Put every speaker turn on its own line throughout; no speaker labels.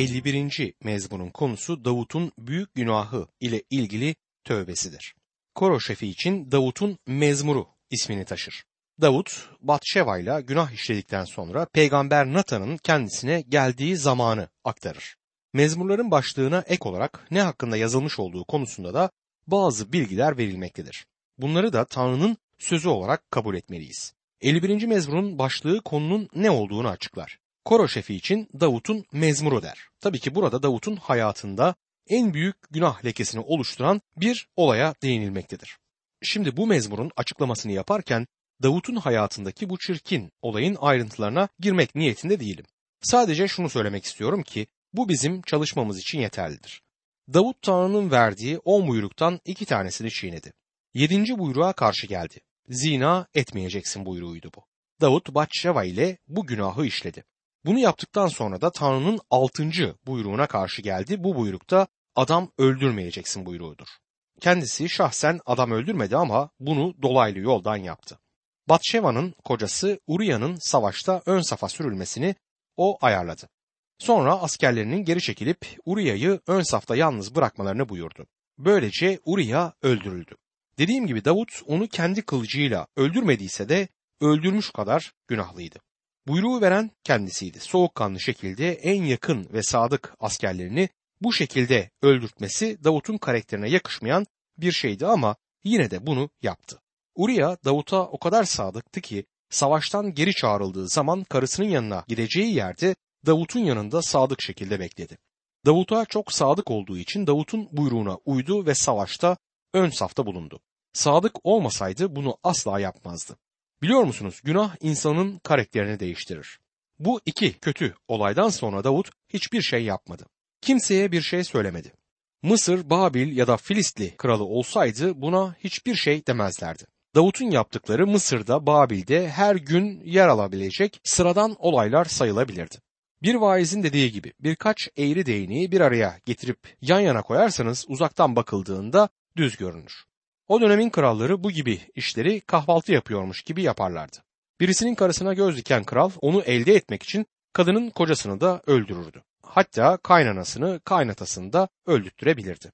51. mezmunun konusu Davut'un büyük günahı ile ilgili tövbesidir. Koro şefi için Davut'un mezmuru ismini taşır. Davut, Batşeva ile günah işledikten sonra peygamber Natan'ın kendisine geldiği zamanı aktarır. Mezmurların başlığına ek olarak ne hakkında yazılmış olduğu konusunda da bazı bilgiler verilmektedir. Bunları da Tanrı'nın sözü olarak kabul etmeliyiz. 51. mezmurun başlığı konunun ne olduğunu açıklar. Koro şefi için Davut'un mezmuru der. Tabii ki burada Davut'un hayatında en büyük günah lekesini oluşturan bir olaya değinilmektedir. Şimdi bu mezmurun açıklamasını yaparken Davut'un hayatındaki bu çirkin olayın ayrıntılarına girmek niyetinde değilim. Sadece şunu söylemek istiyorum ki bu bizim çalışmamız için yeterlidir. Davut Tanrı'nın verdiği on buyruktan iki tanesini çiğnedi. Yedinci buyruğa karşı geldi. Zina etmeyeceksin buyruğuydu bu. Davut Batşeva ile bu günahı işledi. Bunu yaptıktan sonra da Tanrı'nın altıncı buyruğuna karşı geldi. Bu buyrukta adam öldürmeyeceksin buyruğudur. Kendisi şahsen adam öldürmedi ama bunu dolaylı yoldan yaptı. Batşeva'nın kocası Uriya'nın savaşta ön safa sürülmesini o ayarladı. Sonra askerlerinin geri çekilip Uriya'yı ön safta yalnız bırakmalarını buyurdu. Böylece Uriya öldürüldü. Dediğim gibi Davut onu kendi kılıcıyla öldürmediyse de öldürmüş kadar günahlıydı. Buyruğu veren kendisiydi. Soğukkanlı şekilde en yakın ve sadık askerlerini bu şekilde öldürtmesi Davut'un karakterine yakışmayan bir şeydi ama yine de bunu yaptı. Uriya Davut'a o kadar sadıktı ki savaştan geri çağrıldığı zaman karısının yanına gideceği yerde Davut'un yanında sadık şekilde bekledi. Davut'a çok sadık olduğu için Davut'un buyruğuna uydu ve savaşta ön safta bulundu. Sadık olmasaydı bunu asla yapmazdı. Biliyor musunuz günah insanın karakterini değiştirir. Bu iki kötü olaydan sonra Davut hiçbir şey yapmadı. Kimseye bir şey söylemedi. Mısır, Babil ya da Filistli kralı olsaydı buna hiçbir şey demezlerdi. Davut'un yaptıkları Mısır'da, Babil'de her gün yer alabilecek sıradan olaylar sayılabilirdi. Bir vaizin dediği gibi birkaç eğri değneği bir araya getirip yan yana koyarsanız uzaktan bakıldığında düz görünür. O dönemin kralları bu gibi işleri kahvaltı yapıyormuş gibi yaparlardı. Birisinin karısına göz diken kral onu elde etmek için kadının kocasını da öldürürdü. Hatta kaynanasını kaynatasını da öldürttürebilirdi.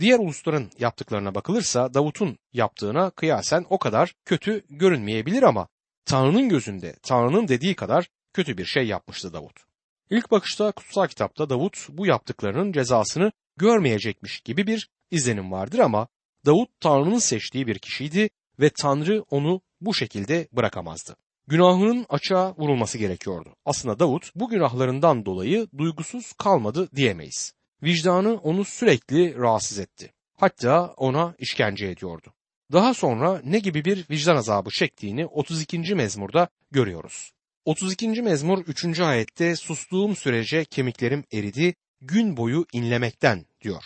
Diğer ulusların yaptıklarına bakılırsa Davut'un yaptığına kıyasen o kadar kötü görünmeyebilir ama Tanrı'nın gözünde Tanrı'nın dediği kadar kötü bir şey yapmıştı Davut. İlk bakışta kutsal kitapta Davut bu yaptıklarının cezasını görmeyecekmiş gibi bir izlenim vardır ama Davut Tanrı'nın seçtiği bir kişiydi ve Tanrı onu bu şekilde bırakamazdı. Günahının açığa vurulması gerekiyordu. Aslında Davut bu günahlarından dolayı duygusuz kalmadı diyemeyiz. Vicdanı onu sürekli rahatsız etti. Hatta ona işkence ediyordu. Daha sonra ne gibi bir vicdan azabı çektiğini 32. mezmurda görüyoruz. 32. mezmur 3. ayette sustuğum sürece kemiklerim eridi, gün boyu inlemekten diyor.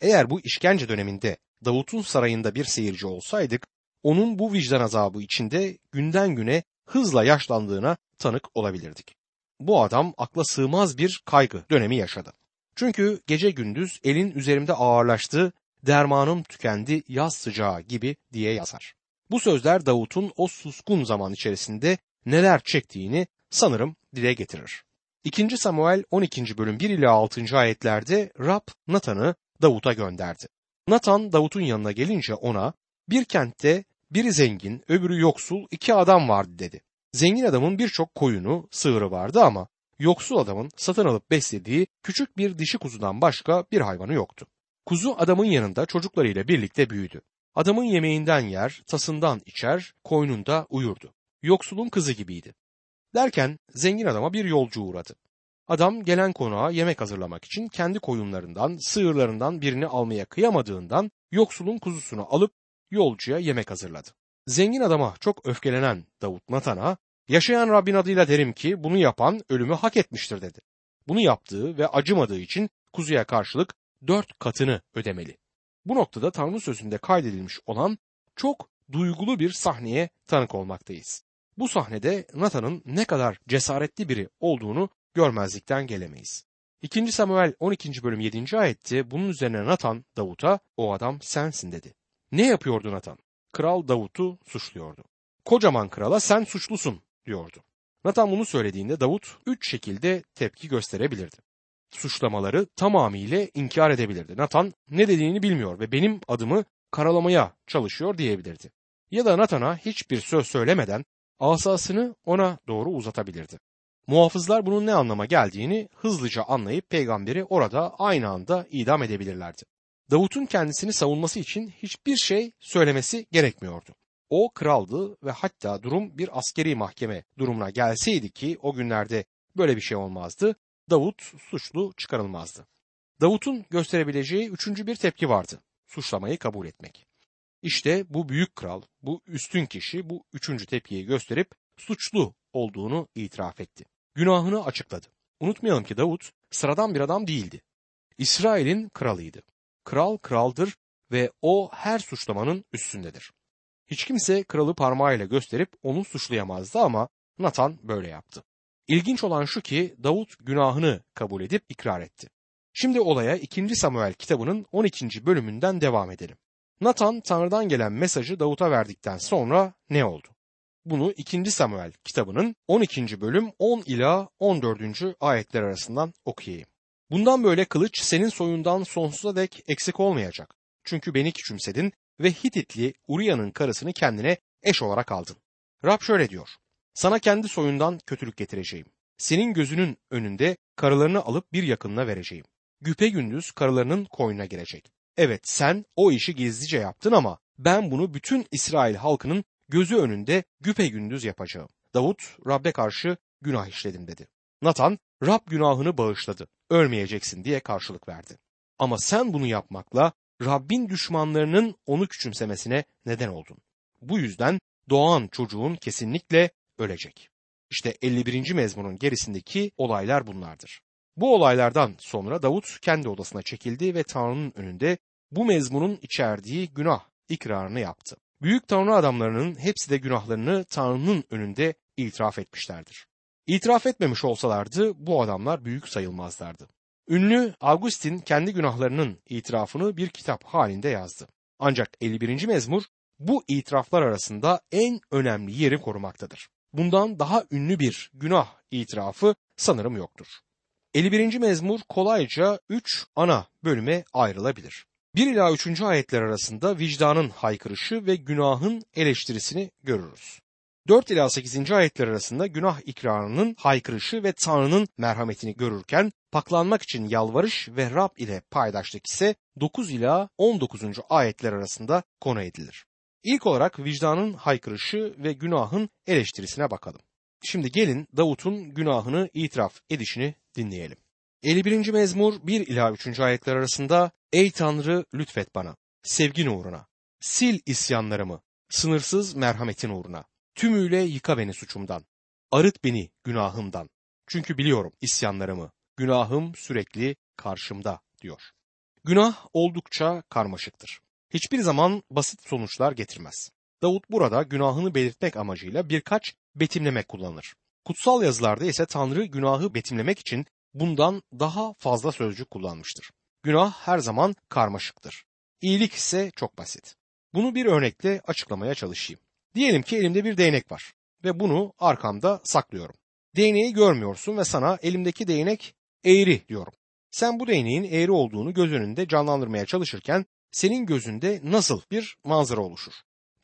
Eğer bu işkence döneminde Davut'un sarayında bir seyirci olsaydık, onun bu vicdan azabı içinde günden güne hızla yaşlandığına tanık olabilirdik. Bu adam akla sığmaz bir kaygı dönemi yaşadı. Çünkü gece gündüz elin üzerimde ağırlaştı, dermanım tükendi yaz sıcağı gibi diye yazar. Bu sözler Davut'un o suskun zaman içerisinde neler çektiğini sanırım dile getirir. 2. Samuel 12. bölüm 1 ile 6. ayetlerde Rab Natan'ı Davut'a gönderdi. Natan Davut'un yanına gelince ona bir kentte biri zengin öbürü yoksul iki adam vardı dedi. Zengin adamın birçok koyunu sığırı vardı ama yoksul adamın satın alıp beslediği küçük bir dişi kuzudan başka bir hayvanı yoktu. Kuzu adamın yanında çocuklarıyla birlikte büyüdü. Adamın yemeğinden yer, tasından içer, koynunda uyurdu. Yoksulun kızı gibiydi. Derken zengin adama bir yolcu uğradı. Adam gelen konağa yemek hazırlamak için kendi koyunlarından, sığırlarından birini almaya kıyamadığından yoksulun kuzusunu alıp yolcuya yemek hazırladı. Zengin adama çok öfkelenen Davut Natan'a yaşayan Rabbin adıyla derim ki bunu yapan ölümü hak etmiştir dedi. Bunu yaptığı ve acımadığı için kuzuya karşılık dört katını ödemeli. Bu noktada Tanrı sözünde kaydedilmiş olan çok duygulu bir sahneye tanık olmaktayız. Bu sahnede Nathan'ın ne kadar cesaretli biri olduğunu görmezlikten gelemeyiz. 2. Samuel 12. bölüm 7. ayette bunun üzerine Nathan Davut'a o adam sensin dedi. Ne yapıyordu Nathan? Kral Davut'u suçluyordu. Kocaman krala sen suçlusun diyordu. Nathan bunu söylediğinde Davut üç şekilde tepki gösterebilirdi. suçlamaları tamamıyla inkar edebilirdi. Nathan ne dediğini bilmiyor ve benim adımı karalamaya çalışıyor diyebilirdi. Ya da Nathan'a hiçbir söz söylemeden asasını ona doğru uzatabilirdi. Muhafızlar bunun ne anlama geldiğini hızlıca anlayıp peygamberi orada aynı anda idam edebilirlerdi. Davut'un kendisini savunması için hiçbir şey söylemesi gerekmiyordu. O kraldı ve hatta durum bir askeri mahkeme durumuna gelseydi ki o günlerde böyle bir şey olmazdı, Davut suçlu çıkarılmazdı. Davut'un gösterebileceği üçüncü bir tepki vardı. Suçlamayı kabul etmek. İşte bu büyük kral, bu üstün kişi bu üçüncü tepkiyi gösterip suçlu olduğunu itiraf etti. Günahını açıkladı. Unutmayalım ki Davut sıradan bir adam değildi. İsrail'in kralıydı. Kral kraldır ve o her suçlamanın üstündedir. Hiç kimse kralı parmağıyla gösterip onu suçlayamazdı ama Nathan böyle yaptı. İlginç olan şu ki Davut günahını kabul edip ikrar etti. Şimdi olaya 2. Samuel kitabının 12. bölümünden devam edelim. Nathan Tanrı'dan gelen mesajı Davut'a verdikten sonra ne oldu? Bunu 2. Samuel kitabının 12. bölüm 10 ila 14. ayetler arasından okuyayım. Bundan böyle kılıç senin soyundan sonsuza dek eksik olmayacak. Çünkü beni küçümsedin ve Hititli Uriya'nın karısını kendine eş olarak aldın. Rab şöyle diyor. Sana kendi soyundan kötülük getireceğim. Senin gözünün önünde karılarını alıp bir yakınına vereceğim. Güpe gündüz karılarının koynuna girecek. Evet sen o işi gizlice yaptın ama ben bunu bütün İsrail halkının gözü önünde güpe gündüz yapacağım. Davut Rab'be karşı günah işledim dedi. Nathan Rab günahını bağışladı. Ölmeyeceksin diye karşılık verdi. Ama sen bunu yapmakla Rabbin düşmanlarının onu küçümsemesine neden oldun. Bu yüzden doğan çocuğun kesinlikle ölecek. İşte 51. mezmunun gerisindeki olaylar bunlardır. Bu olaylardan sonra Davut kendi odasına çekildi ve Tanrı'nın önünde bu mezmunun içerdiği günah ikrarını yaptı. Büyük Tanrı adamlarının hepsi de günahlarını Tanrı'nın önünde itiraf etmişlerdir. İtiraf etmemiş olsalardı bu adamlar büyük sayılmazlardı. Ünlü Augustin kendi günahlarının itirafını bir kitap halinde yazdı. Ancak 51. mezmur bu itiraflar arasında en önemli yeri korumaktadır. Bundan daha ünlü bir günah itirafı sanırım yoktur. 51. mezmur kolayca 3 ana bölüme ayrılabilir. 1 ila 3. ayetler arasında vicdanın haykırışı ve günahın eleştirisini görürüz. 4 ila 8. ayetler arasında günah ikrarının haykırışı ve Tanrı'nın merhametini görürken paklanmak için yalvarış ve Rab ile paydaşlık ise 9 ila 19. ayetler arasında konu edilir. İlk olarak vicdanın haykırışı ve günahın eleştirisine bakalım. Şimdi gelin Davut'un günahını itiraf edişini dinleyelim. 51. mezmur 1 ila 3. ayetler arasında Ey Tanrı lütfet bana, sevgin uğruna, sil isyanlarımı, sınırsız merhametin uğruna, tümüyle yıka beni suçumdan, arıt beni günahımdan. Çünkü biliyorum isyanlarımı, günahım sürekli karşımda diyor. Günah oldukça karmaşıktır. Hiçbir zaman basit sonuçlar getirmez. Davut burada günahını belirtmek amacıyla birkaç betimleme kullanır. Kutsal yazılarda ise Tanrı günahı betimlemek için bundan daha fazla sözcük kullanmıştır. Günah her zaman karmaşıktır. İyilik ise çok basit. Bunu bir örnekle açıklamaya çalışayım. Diyelim ki elimde bir değnek var ve bunu arkamda saklıyorum. Değneği görmüyorsun ve sana elimdeki değnek eğri diyorum. Sen bu değneğin eğri olduğunu göz önünde canlandırmaya çalışırken senin gözünde nasıl bir manzara oluşur?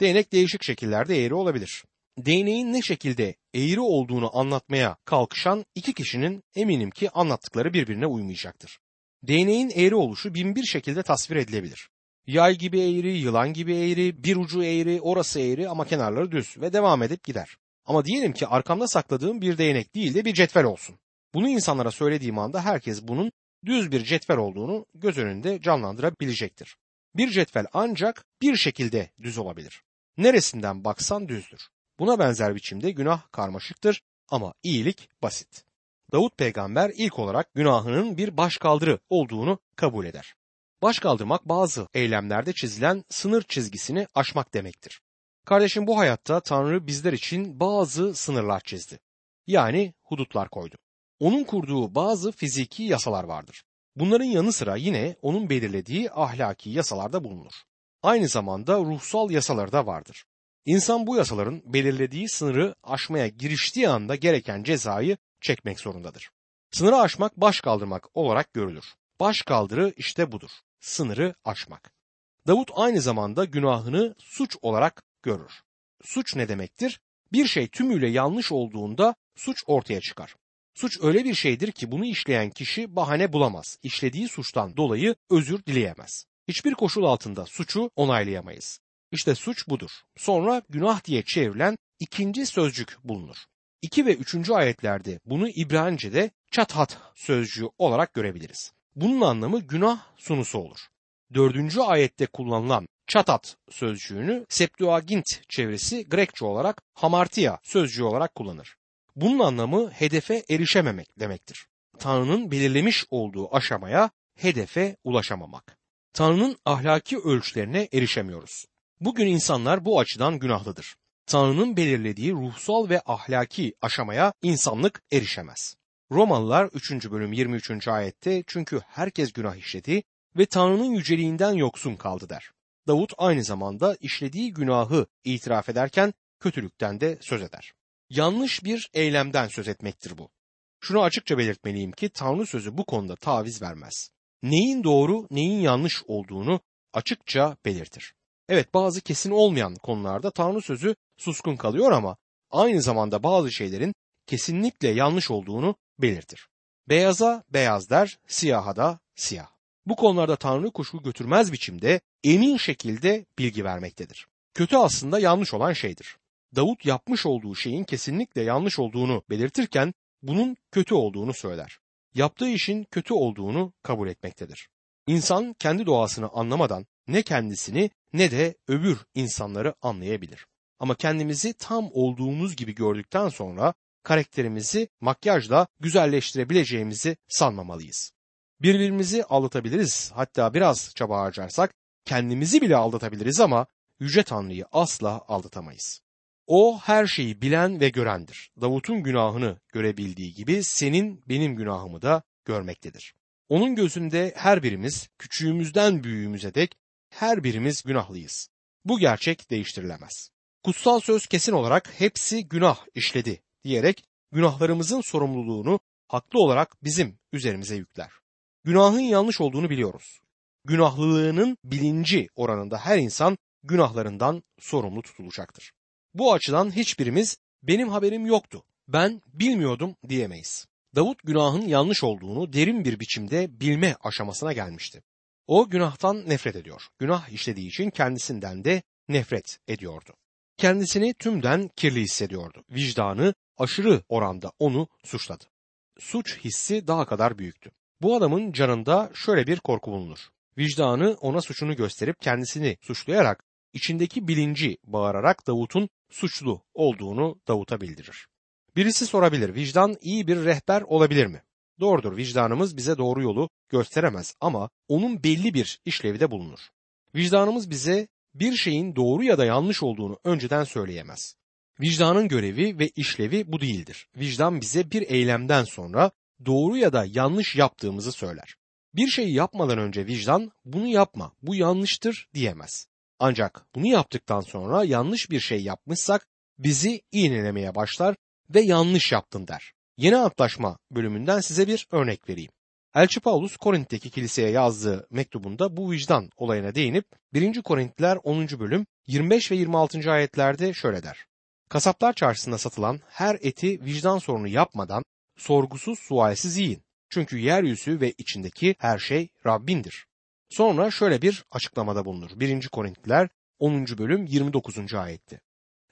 Değnek değişik şekillerde eğri olabilir. Değneğin ne şekilde eğri olduğunu anlatmaya kalkışan iki kişinin eminim ki anlattıkları birbirine uymayacaktır. Değneğin eğri oluşu bin bir şekilde tasvir edilebilir. Yay gibi eğri, yılan gibi eğri, bir ucu eğri, orası eğri ama kenarları düz ve devam edip gider. Ama diyelim ki arkamda sakladığım bir değnek değil de bir cetvel olsun. Bunu insanlara söylediğim anda herkes bunun düz bir cetvel olduğunu göz önünde canlandırabilecektir. Bir cetvel ancak bir şekilde düz olabilir. Neresinden baksan düzdür. Buna benzer biçimde günah karmaşıktır ama iyilik basit. Davut peygamber ilk olarak günahının bir başkaldırı olduğunu kabul eder. Baş kaldırmak bazı eylemlerde çizilen sınır çizgisini aşmak demektir. Kardeşim bu hayatta Tanrı bizler için bazı sınırlar çizdi. Yani hudutlar koydu. Onun kurduğu bazı fiziki yasalar vardır. Bunların yanı sıra yine onun belirlediği ahlaki yasalarda bulunur. Aynı zamanda ruhsal yasaları da vardır. İnsan bu yasaların belirlediği sınırı aşmaya giriştiği anda gereken cezayı çekmek zorundadır. Sınırı aşmak baş kaldırmak olarak görülür. Baş kaldırı işte budur. Sınırı aşmak. Davut aynı zamanda günahını suç olarak görür. Suç ne demektir? Bir şey tümüyle yanlış olduğunda suç ortaya çıkar. Suç öyle bir şeydir ki bunu işleyen kişi bahane bulamaz. İşlediği suçtan dolayı özür dileyemez. Hiçbir koşul altında suçu onaylayamayız. İşte suç budur. Sonra günah diye çevrilen ikinci sözcük bulunur. 2 ve 3. ayetlerde bunu İbranice'de çathat sözcüğü olarak görebiliriz. Bunun anlamı günah sunusu olur. 4. ayette kullanılan çatat sözcüğünü Septuagint çevresi Grekçe olarak hamartia sözcüğü olarak kullanır. Bunun anlamı hedefe erişememek demektir. Tanrı'nın belirlemiş olduğu aşamaya hedefe ulaşamamak. Tanrı'nın ahlaki ölçülerine erişemiyoruz. Bugün insanlar bu açıdan günahlıdır. Tanrı'nın belirlediği ruhsal ve ahlaki aşamaya insanlık erişemez. Romalılar 3. bölüm 23. ayette çünkü herkes günah işledi ve Tanrı'nın yüceliğinden yoksun kaldı der. Davut aynı zamanda işlediği günahı itiraf ederken kötülükten de söz eder. Yanlış bir eylemden söz etmektir bu. Şunu açıkça belirtmeliyim ki Tanrı sözü bu konuda taviz vermez. Neyin doğru, neyin yanlış olduğunu açıkça belirtir. Evet bazı kesin olmayan konularda Tanrı sözü suskun kalıyor ama aynı zamanda bazı şeylerin kesinlikle yanlış olduğunu belirtir. Beyaza beyaz der, siyaha da siyah. Bu konularda Tanrı kuşku götürmez biçimde emin şekilde bilgi vermektedir. Kötü aslında yanlış olan şeydir. Davut yapmış olduğu şeyin kesinlikle yanlış olduğunu belirtirken bunun kötü olduğunu söyler. Yaptığı işin kötü olduğunu kabul etmektedir. İnsan kendi doğasını anlamadan ne kendisini ne de öbür insanları anlayabilir. Ama kendimizi tam olduğumuz gibi gördükten sonra karakterimizi makyajla güzelleştirebileceğimizi sanmamalıyız. Birbirimizi aldatabiliriz hatta biraz çaba harcarsak kendimizi bile aldatabiliriz ama Yüce Tanrı'yı asla aldatamayız. O her şeyi bilen ve görendir. Davut'un günahını görebildiği gibi senin benim günahımı da görmektedir. Onun gözünde her birimiz küçüğümüzden büyüğümüze dek her birimiz günahlıyız. Bu gerçek değiştirilemez. Kutsal söz kesin olarak hepsi günah işledi diyerek günahlarımızın sorumluluğunu haklı olarak bizim üzerimize yükler. Günahın yanlış olduğunu biliyoruz. Günahlılığının bilinci oranında her insan günahlarından sorumlu tutulacaktır. Bu açıdan hiçbirimiz benim haberim yoktu, ben bilmiyordum diyemeyiz. Davut günahın yanlış olduğunu derin bir biçimde bilme aşamasına gelmişti. O günahtan nefret ediyor. Günah işlediği için kendisinden de nefret ediyordu. Kendisini tümden kirli hissediyordu. Vicdanı aşırı oranda onu suçladı. Suç hissi daha kadar büyüktü. Bu adamın canında şöyle bir korku bulunur. Vicdanı ona suçunu gösterip kendisini suçlayarak içindeki bilinci bağırarak Davut'un suçlu olduğunu Davut'a bildirir. Birisi sorabilir vicdan iyi bir rehber olabilir mi? Doğrudur vicdanımız bize doğru yolu gösteremez ama onun belli bir işlevi de bulunur. Vicdanımız bize bir şeyin doğru ya da yanlış olduğunu önceden söyleyemez. Vicdanın görevi ve işlevi bu değildir. Vicdan bize bir eylemden sonra doğru ya da yanlış yaptığımızı söyler. Bir şeyi yapmadan önce vicdan bunu yapma, bu yanlıştır diyemez. Ancak bunu yaptıktan sonra yanlış bir şey yapmışsak bizi iğnelemeye başlar ve yanlış yaptın der. Yeni Antlaşma bölümünden size bir örnek vereyim. Elçi Paulus Korint'teki kiliseye yazdığı mektubunda bu vicdan olayına değinip 1. Korintliler 10. bölüm 25 ve 26. ayetlerde şöyle der. Kasaplar çarşısında satılan her eti vicdan sorunu yapmadan sorgusuz sualsiz yiyin. Çünkü yeryüzü ve içindeki her şey Rabbindir. Sonra şöyle bir açıklamada bulunur. 1. Korintliler 10. bölüm 29. ayette.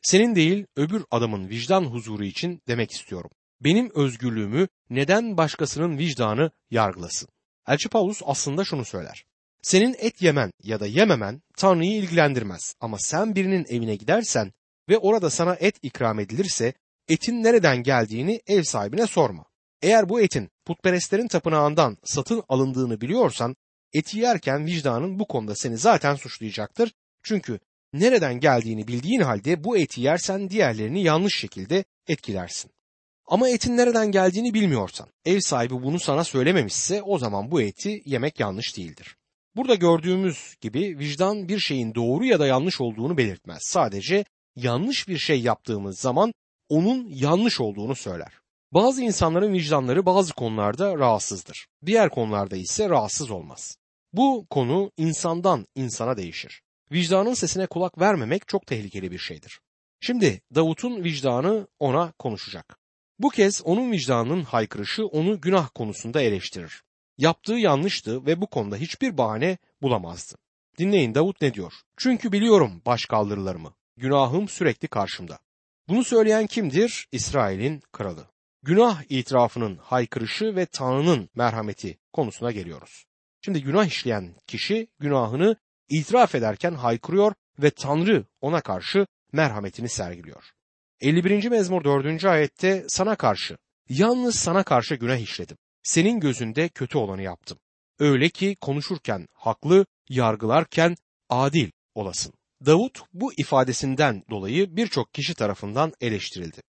Senin değil öbür adamın vicdan huzuru için demek istiyorum. Benim özgürlüğümü neden başkasının vicdanı yargılasın? Elçi Paulus aslında şunu söyler. Senin et yemen ya da yememen Tanrı'yı ilgilendirmez ama sen birinin evine gidersen ve orada sana et ikram edilirse etin nereden geldiğini ev sahibine sorma. Eğer bu etin putperestlerin tapınağından satın alındığını biliyorsan eti yerken vicdanın bu konuda seni zaten suçlayacaktır. Çünkü nereden geldiğini bildiğin halde bu eti yersen diğerlerini yanlış şekilde etkilersin. Ama etin nereden geldiğini bilmiyorsan, ev sahibi bunu sana söylememişse o zaman bu eti yemek yanlış değildir. Burada gördüğümüz gibi vicdan bir şeyin doğru ya da yanlış olduğunu belirtmez. Sadece yanlış bir şey yaptığımız zaman onun yanlış olduğunu söyler. Bazı insanların vicdanları bazı konularda rahatsızdır. Diğer konularda ise rahatsız olmaz. Bu konu insandan insana değişir. Vicdanın sesine kulak vermemek çok tehlikeli bir şeydir. Şimdi Davut'un vicdanı ona konuşacak. Bu kez onun vicdanının haykırışı onu günah konusunda eleştirir. Yaptığı yanlıştı ve bu konuda hiçbir bahane bulamazdı. Dinleyin Davut ne diyor? Çünkü biliyorum başkaldırılarımı. Günahım sürekli karşımda. Bunu söyleyen kimdir? İsrail'in kralı. Günah itirafının haykırışı ve Tanrı'nın merhameti konusuna geliyoruz. Şimdi günah işleyen kişi günahını itiraf ederken haykırıyor ve Tanrı ona karşı merhametini sergiliyor. 51. mezmur 4. ayette sana karşı, yalnız sana karşı günah işledim. Senin gözünde kötü olanı yaptım. Öyle ki konuşurken haklı, yargılarken adil olasın. Davut bu ifadesinden dolayı birçok kişi tarafından eleştirildi.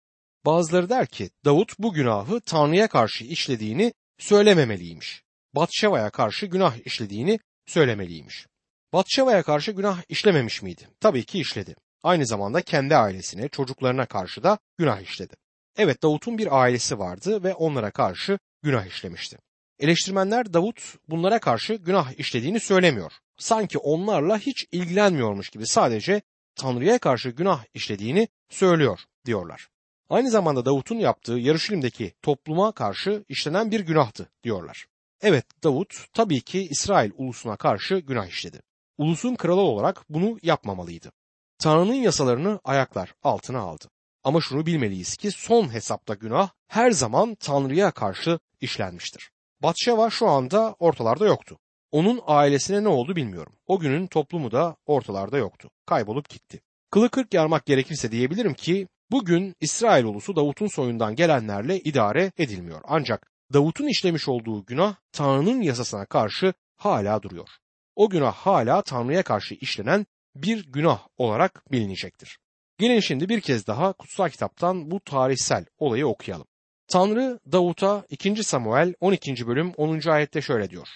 Bazıları der ki Davut bu günahı Tanrı'ya karşı işlediğini söylememeliymiş. Batşeva'ya karşı günah işlediğini söylemeliymiş. Batşeva'ya karşı günah işlememiş miydi? Tabii ki işledi. Aynı zamanda kendi ailesine, çocuklarına karşı da günah işledi. Evet Davut'un bir ailesi vardı ve onlara karşı günah işlemişti. Eleştirmenler Davut bunlara karşı günah işlediğini söylemiyor. Sanki onlarla hiç ilgilenmiyormuş gibi sadece Tanrı'ya karşı günah işlediğini söylüyor diyorlar. Aynı zamanda Davut'un yaptığı Yarışilim'deki topluma karşı işlenen bir günahtı diyorlar. Evet Davut tabii ki İsrail ulusuna karşı günah işledi. Ulusun kralı olarak bunu yapmamalıydı. Tanrı'nın yasalarını ayaklar altına aldı. Ama şunu bilmeliyiz ki son hesapta günah her zaman Tanrı'ya karşı işlenmiştir. Batşeva şu anda ortalarda yoktu. Onun ailesine ne oldu bilmiyorum. O günün toplumu da ortalarda yoktu. Kaybolup gitti. Kılı kırk yarmak gerekirse diyebilirim ki bugün İsrail ulusu Davut'un soyundan gelenlerle idare edilmiyor. Ancak Davut'un işlemiş olduğu günah Tanrı'nın yasasına karşı hala duruyor. O günah hala Tanrı'ya karşı işlenen bir günah olarak bilinecektir. Gelin şimdi bir kez daha kutsal kitaptan bu tarihsel olayı okuyalım. Tanrı Davut'a 2. Samuel 12. bölüm 10. ayette şöyle diyor.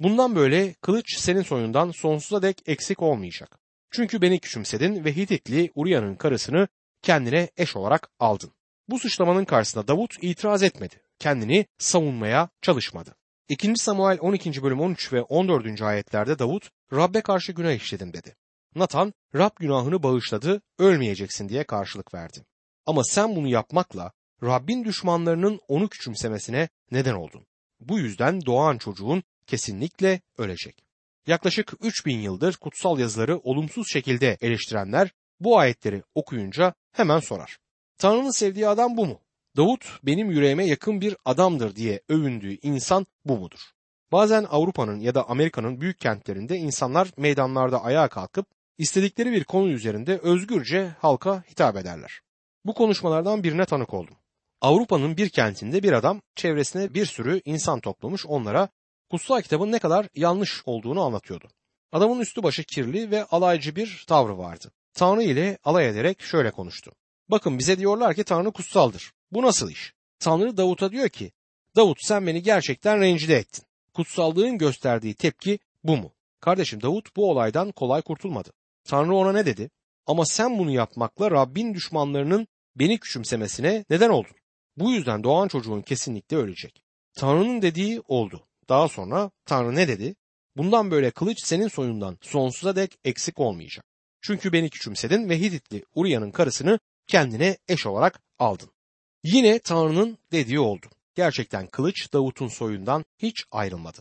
Bundan böyle kılıç senin soyundan sonsuza dek eksik olmayacak. Çünkü beni küçümsedin ve Hititli Uriya'nın karısını kendine eş olarak aldın. Bu suçlamanın karşısında Davut itiraz etmedi. Kendini savunmaya çalışmadı. 2. Samuel 12. bölüm 13 ve 14. ayetlerde Davut Rabbe karşı günah işledim dedi. Nathan Rab günahını bağışladı, ölmeyeceksin diye karşılık verdi. Ama sen bunu yapmakla Rabbin düşmanlarının onu küçümsemesine neden oldun. Bu yüzden doğan çocuğun kesinlikle ölecek. Yaklaşık 3000 yıldır kutsal yazıları olumsuz şekilde eleştirenler bu ayetleri okuyunca hemen sorar. Tanrı'nın sevdiği adam bu mu? Davut benim yüreğime yakın bir adamdır diye övündüğü insan bu mudur? Bazen Avrupa'nın ya da Amerika'nın büyük kentlerinde insanlar meydanlarda ayağa kalkıp istedikleri bir konu üzerinde özgürce halka hitap ederler. Bu konuşmalardan birine tanık oldum. Avrupa'nın bir kentinde bir adam çevresine bir sürü insan toplamış onlara kutsal kitabın ne kadar yanlış olduğunu anlatıyordu. Adamın üstü başı kirli ve alaycı bir tavrı vardı. Tanrı ile alay ederek şöyle konuştu. Bakın bize diyorlar ki Tanrı kutsaldır. Bu nasıl iş? Tanrı Davut'a diyor ki Davut sen beni gerçekten rencide ettin. Kutsallığın gösterdiği tepki bu mu? Kardeşim Davut bu olaydan kolay kurtulmadı. Tanrı ona ne dedi? Ama sen bunu yapmakla Rabbin düşmanlarının beni küçümsemesine neden oldun. Bu yüzden doğan çocuğun kesinlikle ölecek. Tanrı'nın dediği oldu. Daha sonra Tanrı ne dedi? Bundan böyle kılıç senin soyundan sonsuza dek eksik olmayacak. Çünkü beni küçümsedin ve Hititli Uriya'nın karısını kendine eş olarak aldın. Yine Tanrı'nın dediği oldu. Gerçekten kılıç Davut'un soyundan hiç ayrılmadı.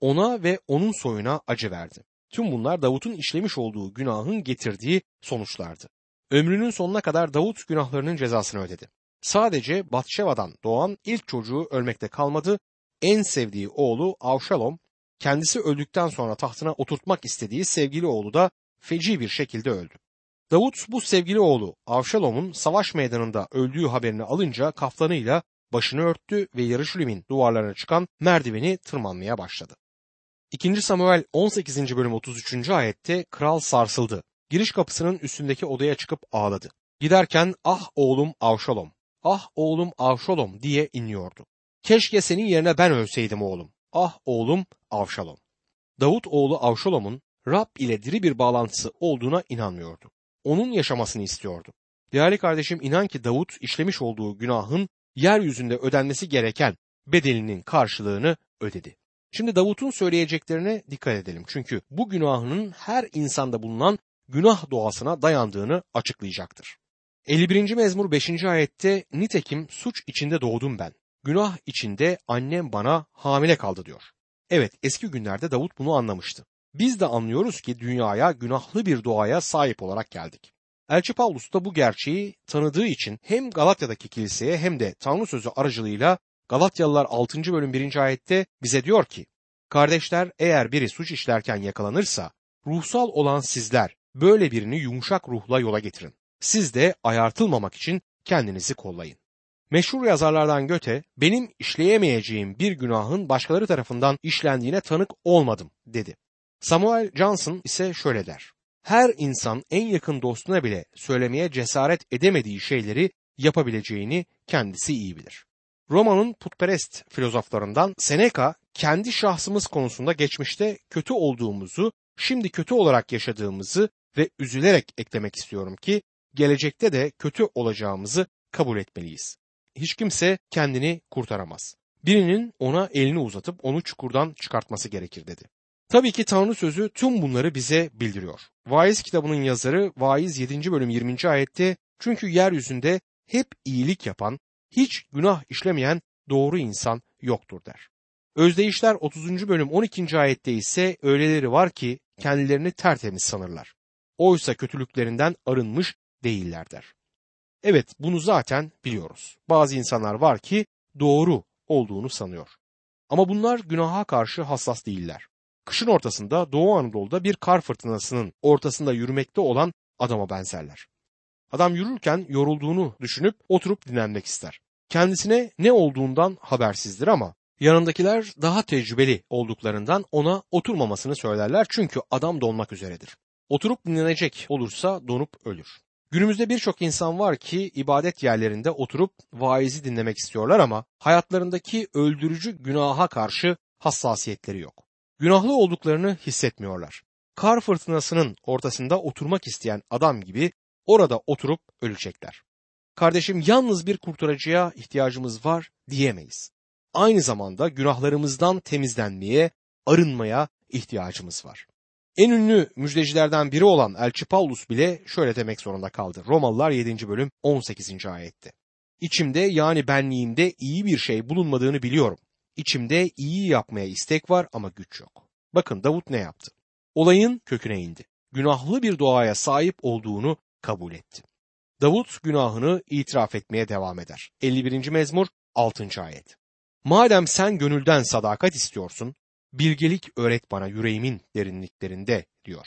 Ona ve onun soyuna acı verdi. Tüm bunlar Davut'un işlemiş olduğu günahın getirdiği sonuçlardı. Ömrünün sonuna kadar Davut günahlarının cezasını ödedi. Sadece Batşeva'dan doğan ilk çocuğu ölmekte kalmadı. En sevdiği oğlu Avşalom kendisi öldükten sonra tahtına oturtmak istediği sevgili oğlu da feci bir şekilde öldü. Davut bu sevgili oğlu Avşalom'un savaş meydanında öldüğü haberini alınca kaftanıyla başını örttü ve Yarışulim'in duvarlarına çıkan merdiveni tırmanmaya başladı. 2. Samuel 18. bölüm 33. ayette kral sarsıldı. Giriş kapısının üstündeki odaya çıkıp ağladı. Giderken ah oğlum Avşalom, ah oğlum Avşalom diye inliyordu. Keşke senin yerine ben ölseydim oğlum. Ah oğlum Avşalom. Davut oğlu Avşalom'un Rab ile diri bir bağlantısı olduğuna inanmıyordu. Onun yaşamasını istiyordu. Değerli kardeşim inan ki Davut işlemiş olduğu günahın yeryüzünde ödenmesi gereken bedelinin karşılığını ödedi. Şimdi Davut'un söyleyeceklerine dikkat edelim. Çünkü bu günahının her insanda bulunan günah doğasına dayandığını açıklayacaktır. 51. mezmur 5. ayette nitekim suç içinde doğdum ben. Günah içinde annem bana hamile kaldı diyor. Evet eski günlerde Davut bunu anlamıştı. Biz de anlıyoruz ki dünyaya günahlı bir doğaya sahip olarak geldik. Elçi Paulus da bu gerçeği tanıdığı için hem Galatya'daki kiliseye hem de Tanrı sözü aracılığıyla Galatyalılar 6. bölüm 1. ayette bize diyor ki, Kardeşler eğer biri suç işlerken yakalanırsa, ruhsal olan sizler böyle birini yumuşak ruhla yola getirin. Siz de ayartılmamak için kendinizi kollayın. Meşhur yazarlardan Göte, benim işleyemeyeceğim bir günahın başkaları tarafından işlendiğine tanık olmadım dedi. Samuel Johnson ise şöyle der. Her insan en yakın dostuna bile söylemeye cesaret edemediği şeyleri yapabileceğini kendisi iyi bilir. Roma'nın putperest filozoflarından Seneca kendi şahsımız konusunda geçmişte kötü olduğumuzu, şimdi kötü olarak yaşadığımızı ve üzülerek eklemek istiyorum ki gelecekte de kötü olacağımızı kabul etmeliyiz. Hiç kimse kendini kurtaramaz. Birinin ona elini uzatıp onu çukurdan çıkartması gerekir dedi. Tabii ki Tanrı sözü tüm bunları bize bildiriyor. Vaiz kitabının yazarı Vaiz 7. bölüm 20. ayette çünkü yeryüzünde hep iyilik yapan, hiç günah işlemeyen doğru insan yoktur der. Özdeyişler 30. bölüm 12. ayette ise öyleleri var ki kendilerini tertemiz sanırlar. Oysa kötülüklerinden arınmış değiller der. Evet bunu zaten biliyoruz. Bazı insanlar var ki doğru olduğunu sanıyor. Ama bunlar günaha karşı hassas değiller. Kışın ortasında Doğu Anadolu'da bir kar fırtınasının ortasında yürümekte olan adama benzerler. Adam yürürken yorulduğunu düşünüp oturup dinlenmek ister. Kendisine ne olduğundan habersizdir ama yanındakiler daha tecrübeli olduklarından ona oturmamasını söylerler çünkü adam donmak üzeredir. Oturup dinlenecek olursa donup ölür. Günümüzde birçok insan var ki ibadet yerlerinde oturup vaizi dinlemek istiyorlar ama hayatlarındaki öldürücü günaha karşı hassasiyetleri yok. Günahlı olduklarını hissetmiyorlar. Kar fırtınasının ortasında oturmak isteyen adam gibi orada oturup ölecekler. Kardeşim yalnız bir kurtarıcıya ihtiyacımız var diyemeyiz. Aynı zamanda günahlarımızdan temizlenmeye, arınmaya ihtiyacımız var. En ünlü müjdecilerden biri olan Elçi Paulus bile şöyle demek zorunda kaldı. Romalılar 7. bölüm 18. ayette. İçimde yani benliğimde iyi bir şey bulunmadığını biliyorum. İçimde iyi yapmaya istek var ama güç yok. Bakın Davut ne yaptı? Olayın köküne indi. Günahlı bir doğaya sahip olduğunu kabul etti. Davut günahını itiraf etmeye devam eder. 51. mezmur 6. ayet. Madem sen gönülden sadakat istiyorsun, bilgelik öğret bana yüreğimin derinliklerinde diyor.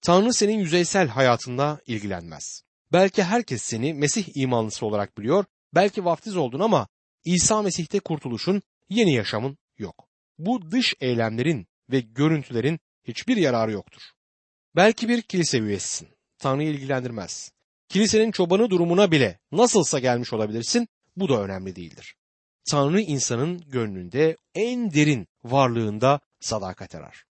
Tanrı senin yüzeysel hayatında ilgilenmez. Belki herkes seni Mesih imanlısı olarak biliyor, belki vaftiz oldun ama İsa Mesih'te kurtuluşun, yeni yaşamın yok. Bu dış eylemlerin ve görüntülerin hiçbir yararı yoktur. Belki bir kilise üyesisin. Tanrı ilgilendirmez. Kilisenin çobanı durumuna bile nasılsa gelmiş olabilirsin, bu da önemli değildir. Tanrı insanın gönlünde en derin varlığında sadakat arar.